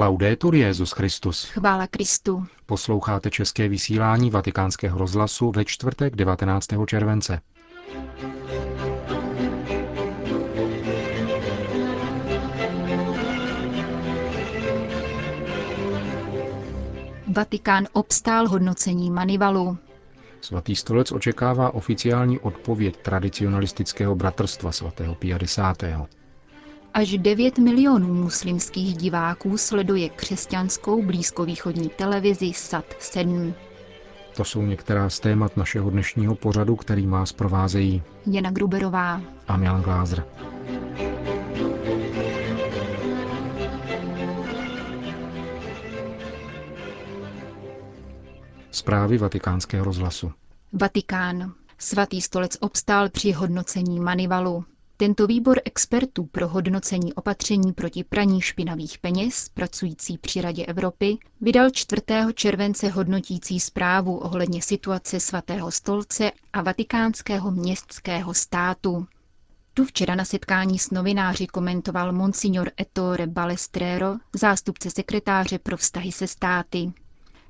Laudetur Jezus Christus. Chvála Kristu. Posloucháte české vysílání Vatikánského rozhlasu ve čtvrtek 19. července. Vatikán obstál hodnocení Manivalu. Svatý stolec očekává oficiální odpověď tradicionalistického bratrstva svatého Pia X. Až 9 milionů muslimských diváků sleduje křesťanskou blízkovýchodní televizi SAT 7. To jsou některá z témat našeho dnešního pořadu, který nás provázejí Jana Gruberová a Milan Glázer. Zprávy vatikánského rozhlasu. Vatikán. Svatý stolec obstál při hodnocení Manivalu. Tento výbor expertů pro hodnocení opatření proti praní špinavých peněz, pracující při Radě Evropy, vydal 4. července hodnotící zprávu ohledně situace svatého stolce a vatikánského městského státu. Tu včera na setkání s novináři komentoval monsignor Ettore Balestrero, zástupce sekretáře pro vztahy se státy.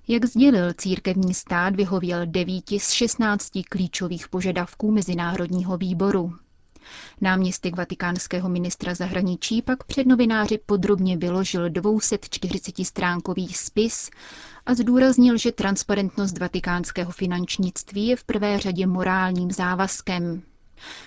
Jak sdělil, církevní stát vyhověl devíti z 16 klíčových požadavků Mezinárodního výboru. Náměstek vatikánského ministra zahraničí pak před novináři podrobně vyložil 240-stránkový spis a zdůraznil, že transparentnost vatikánského finančnictví je v prvé řadě morálním závazkem.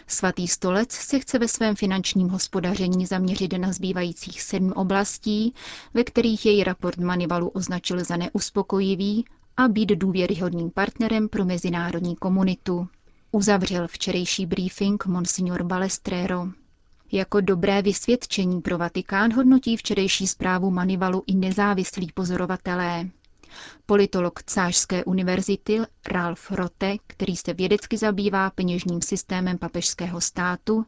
Svatý stolec se chce ve svém finančním hospodaření zaměřit na zbývajících sedm oblastí, ve kterých jej raport Manivalu označil za neuspokojivý a být důvěryhodným partnerem pro mezinárodní komunitu. Uzavřel včerejší briefing Monsignor Balestrero. Jako dobré vysvědčení pro Vatikán hodnotí včerejší zprávu Manivalu i nezávislí pozorovatelé. Politolog Cářské univerzity Ralf Rote, který se vědecky zabývá peněžním systémem papežského státu,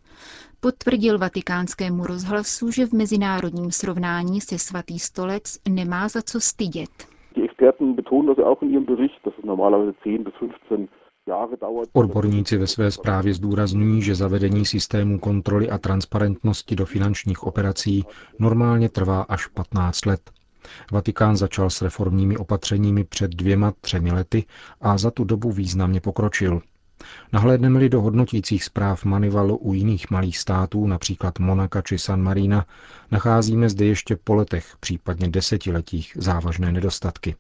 potvrdil vatikánskému rozhlasu, že v mezinárodním srovnání se svatý stolec nemá za co stydět. Odborníci ve své zprávě zdůrazňují, že zavedení systému kontroly a transparentnosti do finančních operací normálně trvá až 15 let. Vatikán začal s reformními opatřeními před dvěma, třemi lety a za tu dobu významně pokročil. Nahlédneme-li do hodnotících zpráv Manivalu u jiných malých států, například Monaka či San Marina, nacházíme zde ještě po letech, případně desetiletích, závažné nedostatky.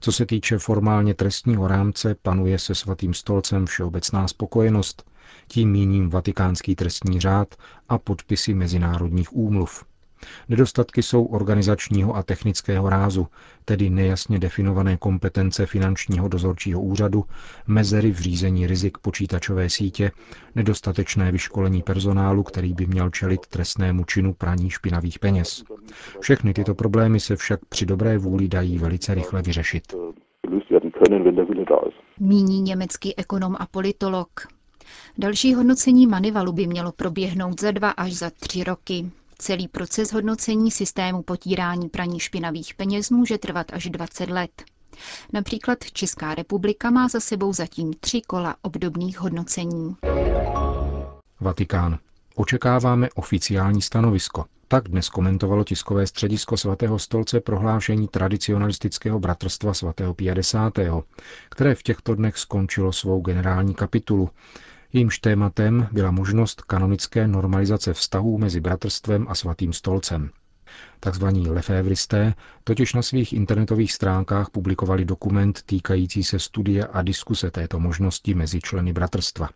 Co se týče formálně trestního rámce, panuje se svatým stolcem všeobecná spokojenost, tím míním vatikánský trestní řád a podpisy mezinárodních úmluv. Nedostatky jsou organizačního a technického rázu, tedy nejasně definované kompetence finančního dozorčího úřadu, mezery v řízení rizik počítačové sítě, nedostatečné vyškolení personálu, který by měl čelit trestnému činu praní špinavých peněz. Všechny tyto problémy se však při dobré vůli dají velice rychle vyřešit. Míní německý ekonom a politolog. Další hodnocení Manivalu by mělo proběhnout za dva až za tři roky. Celý proces hodnocení systému potírání praní špinavých peněz může trvat až 20 let. Například Česká republika má za sebou zatím tři kola obdobných hodnocení. Vatikán. Očekáváme oficiální stanovisko. Tak dnes komentovalo tiskové středisko svatého stolce prohlášení tradicionalistického bratrstva svatého Pia X., které v těchto dnech skončilo svou generální kapitulu, Jejímž tématem byla možnost kanonické normalizace vztahů mezi bratrstvem a svatým stolcem. Takzvaní lefévristé totiž na svých internetových stránkách publikovali dokument týkající se studie a diskuse této možnosti mezi členy bratrstva.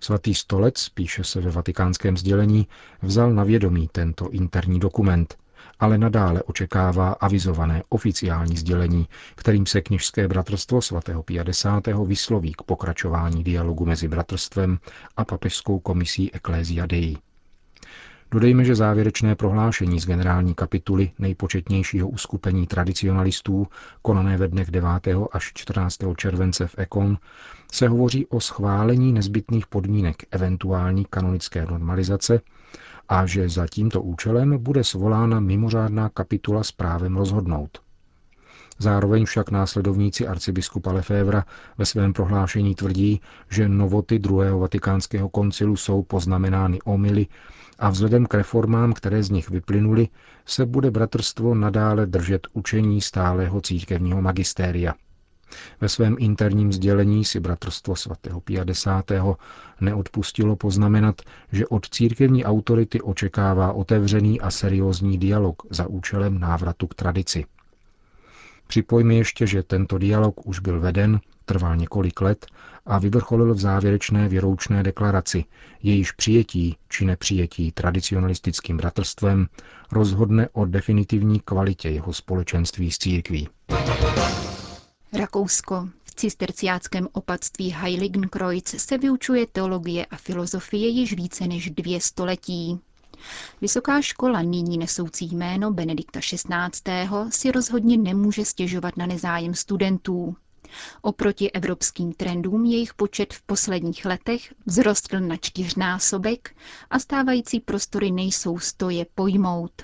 Svatý stolec, píše se ve vatikánském sdělení, vzal na vědomí tento interní dokument ale nadále očekává avizované oficiální sdělení, kterým se kněžské bratrstvo svatého Pia X. vysloví k pokračování dialogu mezi bratrstvem a papežskou komisí Ecclesia Dei. Dodejme, že závěrečné prohlášení z generální kapituly nejpočetnějšího uskupení tradicionalistů, konané ve dnech 9. až 14. července v Ekon, se hovoří o schválení nezbytných podmínek eventuální kanonické normalizace a že za tímto účelem bude svolána mimořádná kapitula s právem rozhodnout. Zároveň však následovníci arcibiskupa Lefevra ve svém prohlášení tvrdí, že novoty druhého vatikánského koncilu jsou poznamenány omily a vzhledem k reformám, které z nich vyplynuly, se bude bratrstvo nadále držet učení stálého církevního magistéria. Ve svém interním sdělení si bratrstvo svatého Pia X. neodpustilo poznamenat, že od církevní autority očekává otevřený a seriózní dialog za účelem návratu k tradici. Připojme ještě, že tento dialog už byl veden, trval několik let a vyvrcholil v závěrečné věroučné deklaraci, jejíž přijetí či nepřijetí tradicionalistickým bratrstvem rozhodne o definitivní kvalitě jeho společenství s církví. Rakousko. V cisterciáckém opatství Heiligenkreuz se vyučuje teologie a filozofie již více než dvě století. Vysoká škola, nyní nesoucí jméno Benedikta XVI., si rozhodně nemůže stěžovat na nezájem studentů. Oproti evropským trendům jejich počet v posledních letech vzrostl na čtyřnásobek a stávající prostory nejsou stoje pojmout.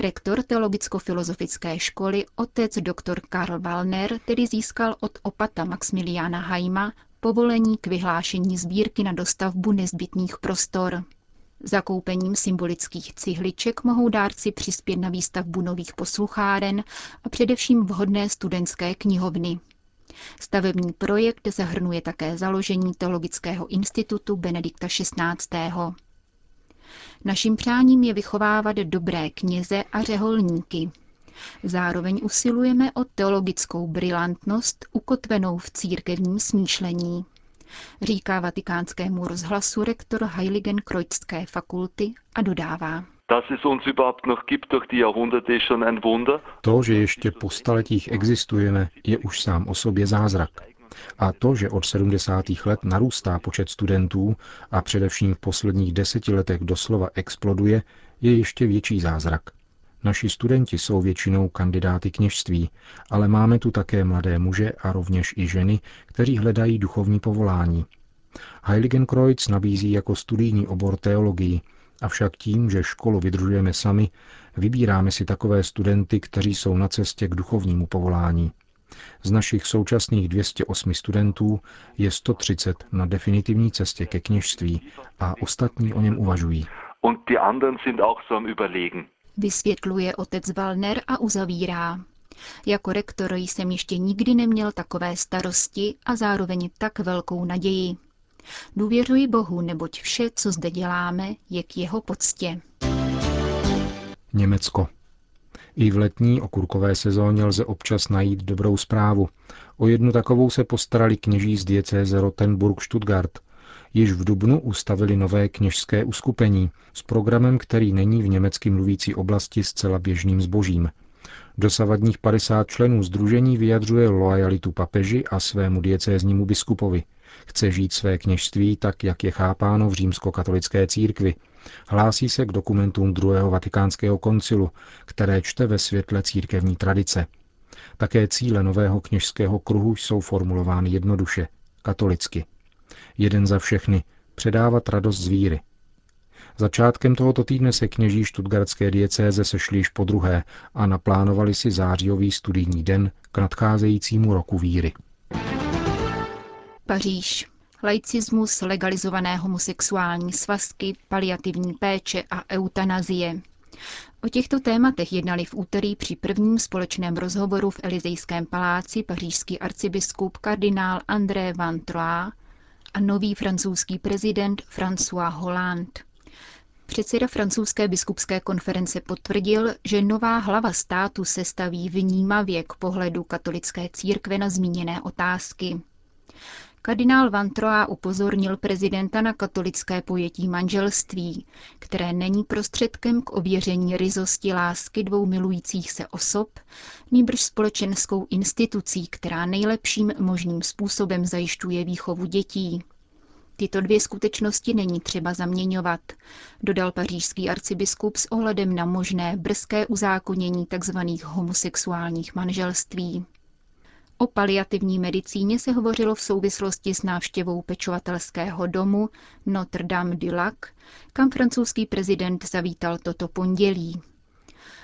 Rektor teologicko-filozofické školy, otec dr. Karl Wallner, tedy získal od opata Maximiliana Haima povolení k vyhlášení sbírky na dostavbu nezbytných prostor. Zakoupením symbolických cihliček mohou dárci přispět na výstavbu nových poslucháren a především vhodné studentské knihovny. Stavební projekt zahrnuje také založení Teologického institutu Benedikta XVI. Naším přáním je vychovávat dobré kněze a řeholníky. Zároveň usilujeme o teologickou brilantnost ukotvenou v církevním smýšlení, říká vatikánskému rozhlasu rektor Heiligenkreuzské fakulty a dodává. To, že ještě po staletích existujeme, je už sám o sobě zázrak. A to, že od 70. let narůstá počet studentů a především v posledních deseti letech doslova exploduje, je ještě větší zázrak. Naši studenti jsou většinou kandidáty kněžství, ale máme tu také mladé muže a rovněž i ženy, kteří hledají duchovní povolání. Heiligenkreuz nabízí jako studijní obor teologii, avšak tím, že školu vydružujeme sami, vybíráme si takové studenty, kteří jsou na cestě k duchovnímu povolání. Z našich současných 208 studentů je 130 na definitivní cestě ke kněžství a ostatní o něm uvažují. Vysvětluje otec Valner a uzavírá. Jako rektor jsem ještě nikdy neměl takové starosti a zároveň tak velkou naději. Důvěřuji Bohu, neboť vše, co zde děláme, je k jeho poctě. Německo. I v letní okurkové sezóně lze občas najít dobrou zprávu. O jednu takovou se postarali kněží z diecéze Rottenburg-Stuttgart. Již v Dubnu ustavili nové kněžské uskupení s programem, který není v německy mluvící oblasti zcela běžným zbožím. Dosavadních 50 členů združení vyjadřuje loajalitu papeži a svému diecéznímu biskupovi. Chce žít své kněžství tak, jak je chápáno v římskokatolické církvi – Hlásí se k dokumentům druhého vatikánského koncilu, které čte ve světle církevní tradice. Také cíle nového kněžského kruhu jsou formulovány jednoduše, katolicky. Jeden za všechny, předávat radost z víry. Začátkem tohoto týdne se kněží štutgardské diecéze sešli již po druhé a naplánovali si zářijový studijní den k nadcházejícímu roku víry. Paříž laicismus, legalizované homosexuální svazky, paliativní péče a eutanazie. O těchto tématech jednali v úterý při prvním společném rozhovoru v Elizejském paláci pařížský arcibiskup kardinál André Van Troyes a nový francouzský prezident François Hollande. Předseda francouzské biskupské konference potvrdil, že nová hlava státu se staví vnímavě k pohledu katolické církve na zmíněné otázky. Kardinál Van Troa upozornil prezidenta na katolické pojetí manželství, které není prostředkem k ověření ryzosti lásky dvou milujících se osob, nýbrž společenskou institucí, která nejlepším možným způsobem zajišťuje výchovu dětí. Tyto dvě skutečnosti není třeba zaměňovat, dodal pařížský arcibiskup s ohledem na možné brzké uzákonění tzv. homosexuálních manželství. O paliativní medicíně se hovořilo v souvislosti s návštěvou pečovatelského domu Notre Dame du Lac, kam francouzský prezident zavítal toto pondělí.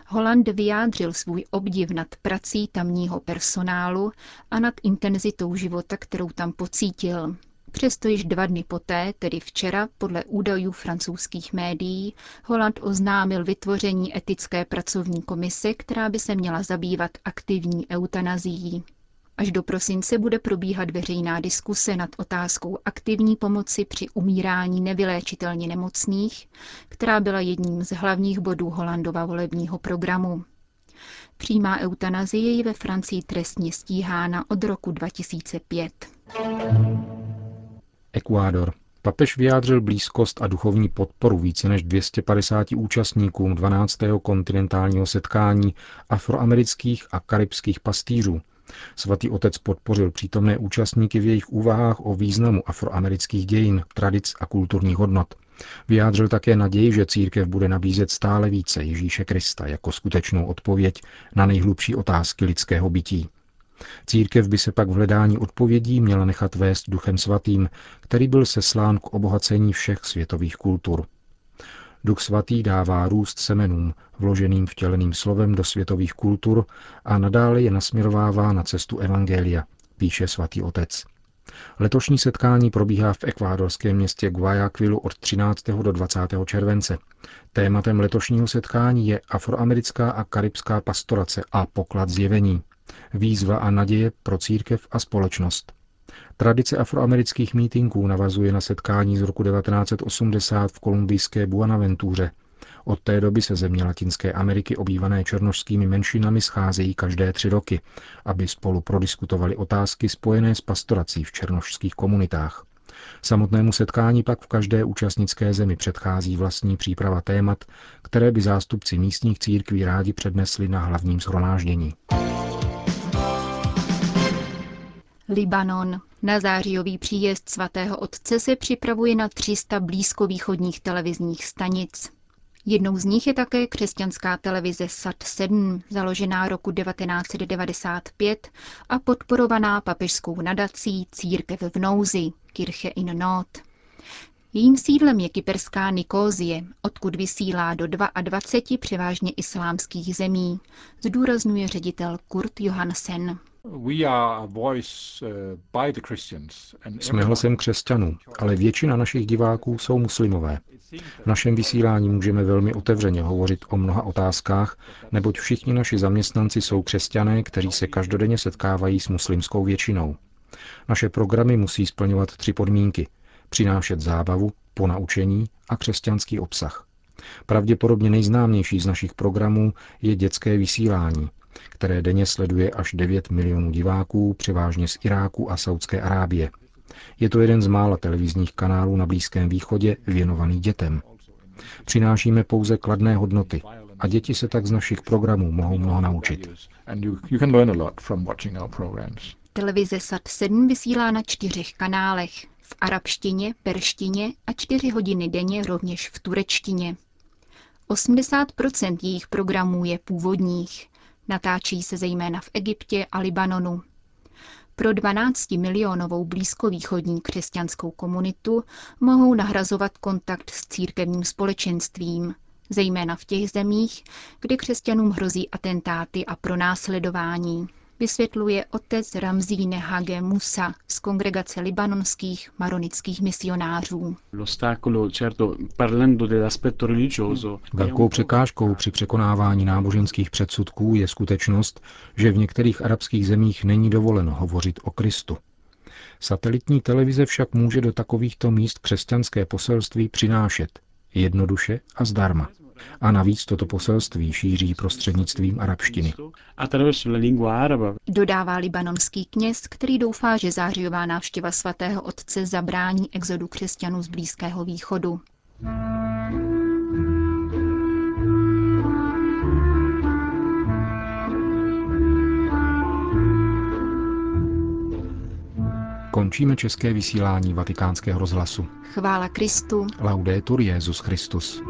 Holand vyjádřil svůj obdiv nad prací tamního personálu a nad intenzitou života, kterou tam pocítil. Přesto již dva dny poté, tedy včera, podle údajů francouzských médií, Holand oznámil vytvoření etické pracovní komise, která by se měla zabývat aktivní eutanazií. Až do prosince bude probíhat veřejná diskuse nad otázkou aktivní pomoci při umírání nevyléčitelně nemocných, která byla jedním z hlavních bodů Holandova volebního programu. Přímá eutanazie je ve Francii trestně stíhána od roku 2005. Ekvádor. Papež vyjádřil blízkost a duchovní podporu více než 250 účastníkům 12. kontinentálního setkání afroamerických a karibských pastýřů. Svatý otec podpořil přítomné účastníky v jejich úvahách o významu afroamerických dějin, tradic a kulturních hodnot. Vyjádřil také naději, že církev bude nabízet stále více Ježíše Krista jako skutečnou odpověď na nejhlubší otázky lidského bytí. Církev by se pak v hledání odpovědí měla nechat vést duchem svatým, který byl seslán k obohacení všech světových kultur. Duch svatý dává růst semenům, vloženým vtěleným slovem do světových kultur a nadále je nasměrovává na cestu Evangelia, píše svatý otec. Letošní setkání probíhá v ekvádorském městě Guayaquilu od 13. do 20. července. Tématem letošního setkání je afroamerická a karibská pastorace a poklad zjevení, výzva a naděje pro církev a společnost. Tradice afroamerických mítinků navazuje na setkání z roku 1980 v kolumbijské Buanaventuře. Od té doby se země Latinské Ameriky obývané černožskými menšinami scházejí každé tři roky, aby spolu prodiskutovali otázky spojené s pastorací v černožských komunitách. Samotnému setkání pak v každé účastnické zemi předchází vlastní příprava témat, které by zástupci místních církví rádi přednesli na hlavním shromáždění. Libanon. Na zářijový příjezd svatého otce se připravuje na 300 blízkovýchodních televizních stanic. Jednou z nich je také křesťanská televize SAT7, založená roku 1995 a podporovaná papežskou nadací Církev v nouzi, Kirche in Not. Jejím sídlem je kyperská Nikózie, odkud vysílá do 22 převážně islámských zemí, zdůrazňuje ředitel Kurt Johansen. Uh, Jsme hlasem křesťanů, ale většina našich diváků jsou muslimové. V našem vysílání můžeme velmi otevřeně hovořit o mnoha otázkách, neboť všichni naši zaměstnanci jsou křesťané, kteří se každodenně setkávají s muslimskou většinou. Naše programy musí splňovat tři podmínky. Přinášet zábavu, ponaučení a křesťanský obsah. Pravděpodobně nejznámější z našich programů je dětské vysílání, které denně sleduje až 9 milionů diváků, převážně z Iráku a Saudské Arábie. Je to jeden z mála televizních kanálů na Blízkém východě věnovaný dětem. Přinášíme pouze kladné hodnoty a děti se tak z našich programů mohou mnoho naučit. Televize SAT7 vysílá na čtyřech kanálech. V arabštině, perštině a čtyři hodiny denně rovněž v turečtině. 80% jejich programů je původních. Natáčí se zejména v Egyptě a Libanonu. Pro 12 milionovou blízkovýchodní křesťanskou komunitu mohou nahrazovat kontakt s církevním společenstvím, zejména v těch zemích, kde křesťanům hrozí atentáty a pronásledování vysvětluje otec Ramzíne Hage Musa z kongregace libanonských maronických misionářů. Velkou překážkou při překonávání náboženských předsudků je skutečnost, že v některých arabských zemích není dovoleno hovořit o Kristu. Satelitní televize však může do takovýchto míst křesťanské poselství přinášet jednoduše a zdarma. A navíc toto poselství šíří prostřednictvím arabštiny. Dodává libanonský kněz, který doufá, že zářijová návštěva svatého otce zabrání exodu křesťanů z Blízkého východu. Končíme české vysílání vatikánského rozhlasu. Chvála Kristu. Laudetur Jezus Christus.